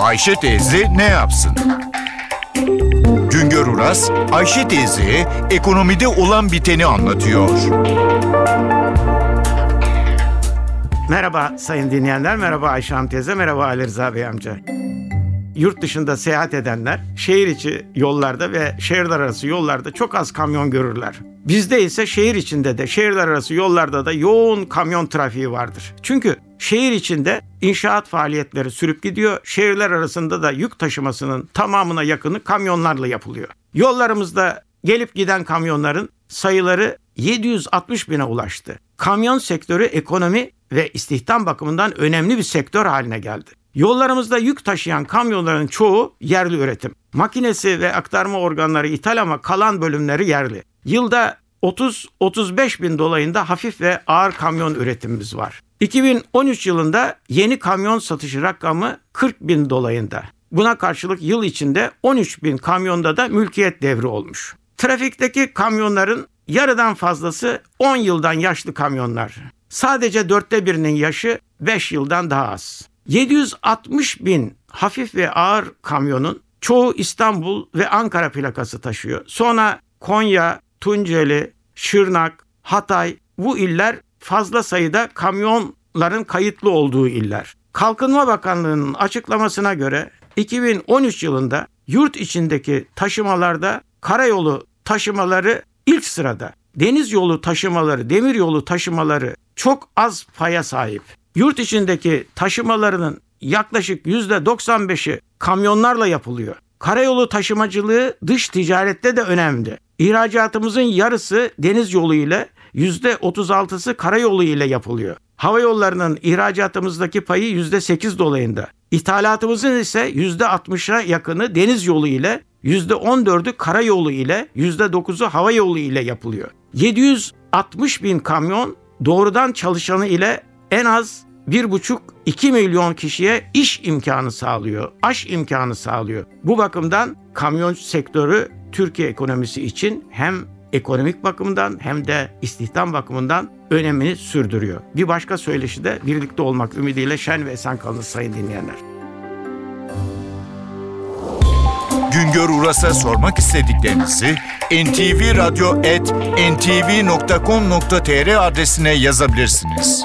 Ayşe teyze ne yapsın? Güngör Uras, Ayşe teyze ekonomide olan biteni anlatıyor. Merhaba sayın dinleyenler, merhaba Ayşe Hanım teyze, merhaba Ali Rıza Bey amca. Yurt dışında seyahat edenler şehir içi yollarda ve şehirler arası yollarda çok az kamyon görürler. Bizde ise şehir içinde de şehirler arası yollarda da yoğun kamyon trafiği vardır. Çünkü şehir içinde inşaat faaliyetleri sürüp gidiyor. Şehirler arasında da yük taşımasının tamamına yakını kamyonlarla yapılıyor. Yollarımızda gelip giden kamyonların sayıları 760 bine ulaştı. Kamyon sektörü ekonomi ve istihdam bakımından önemli bir sektör haline geldi. Yollarımızda yük taşıyan kamyonların çoğu yerli üretim. Makinesi ve aktarma organları ithal ama kalan bölümleri yerli. Yılda 30-35 bin dolayında hafif ve ağır kamyon üretimimiz var. 2013 yılında yeni kamyon satışı rakamı 40 bin dolayında. Buna karşılık yıl içinde 13 bin kamyonda da mülkiyet devri olmuş. Trafikteki kamyonların yarıdan fazlası 10 yıldan yaşlı kamyonlar. Sadece dörtte birinin yaşı 5 yıldan daha az. 760 bin hafif ve ağır kamyonun çoğu İstanbul ve Ankara plakası taşıyor. Sonra Konya, Tunceli, Şırnak, Hatay bu iller fazla sayıda kamyonların kayıtlı olduğu iller. Kalkınma Bakanlığı'nın açıklamasına göre 2013 yılında yurt içindeki taşımalarda karayolu taşımaları ilk sırada. Deniz yolu taşımaları, demir yolu taşımaları çok az paya sahip. Yurt içindeki taşımalarının yaklaşık %95'i kamyonlarla yapılıyor. Karayolu taşımacılığı dış ticarette de önemli. İhracatımızın yarısı deniz yolu ile %36'sı karayolu ile yapılıyor. Hava yollarının ihracatımızdaki payı %8 dolayında. İthalatımızın ise %60'a yakını deniz yolu ile, %14'ü karayolu ile, %9'u hava yolu ile yapılıyor. 760 bin kamyon doğrudan çalışanı ile en az 1,5-2 milyon kişiye iş imkanı sağlıyor, aş imkanı sağlıyor. Bu bakımdan kamyon sektörü Türkiye ekonomisi için hem ekonomik bakımdan hem de istihdam bakımından önemini sürdürüyor. Bir başka söyleşi de birlikte olmak ümidiyle şen ve esen kalın sayın dinleyenler. Güngör Uras'a sormak istediklerinizi ntvradio.com.tr adresine yazabilirsiniz.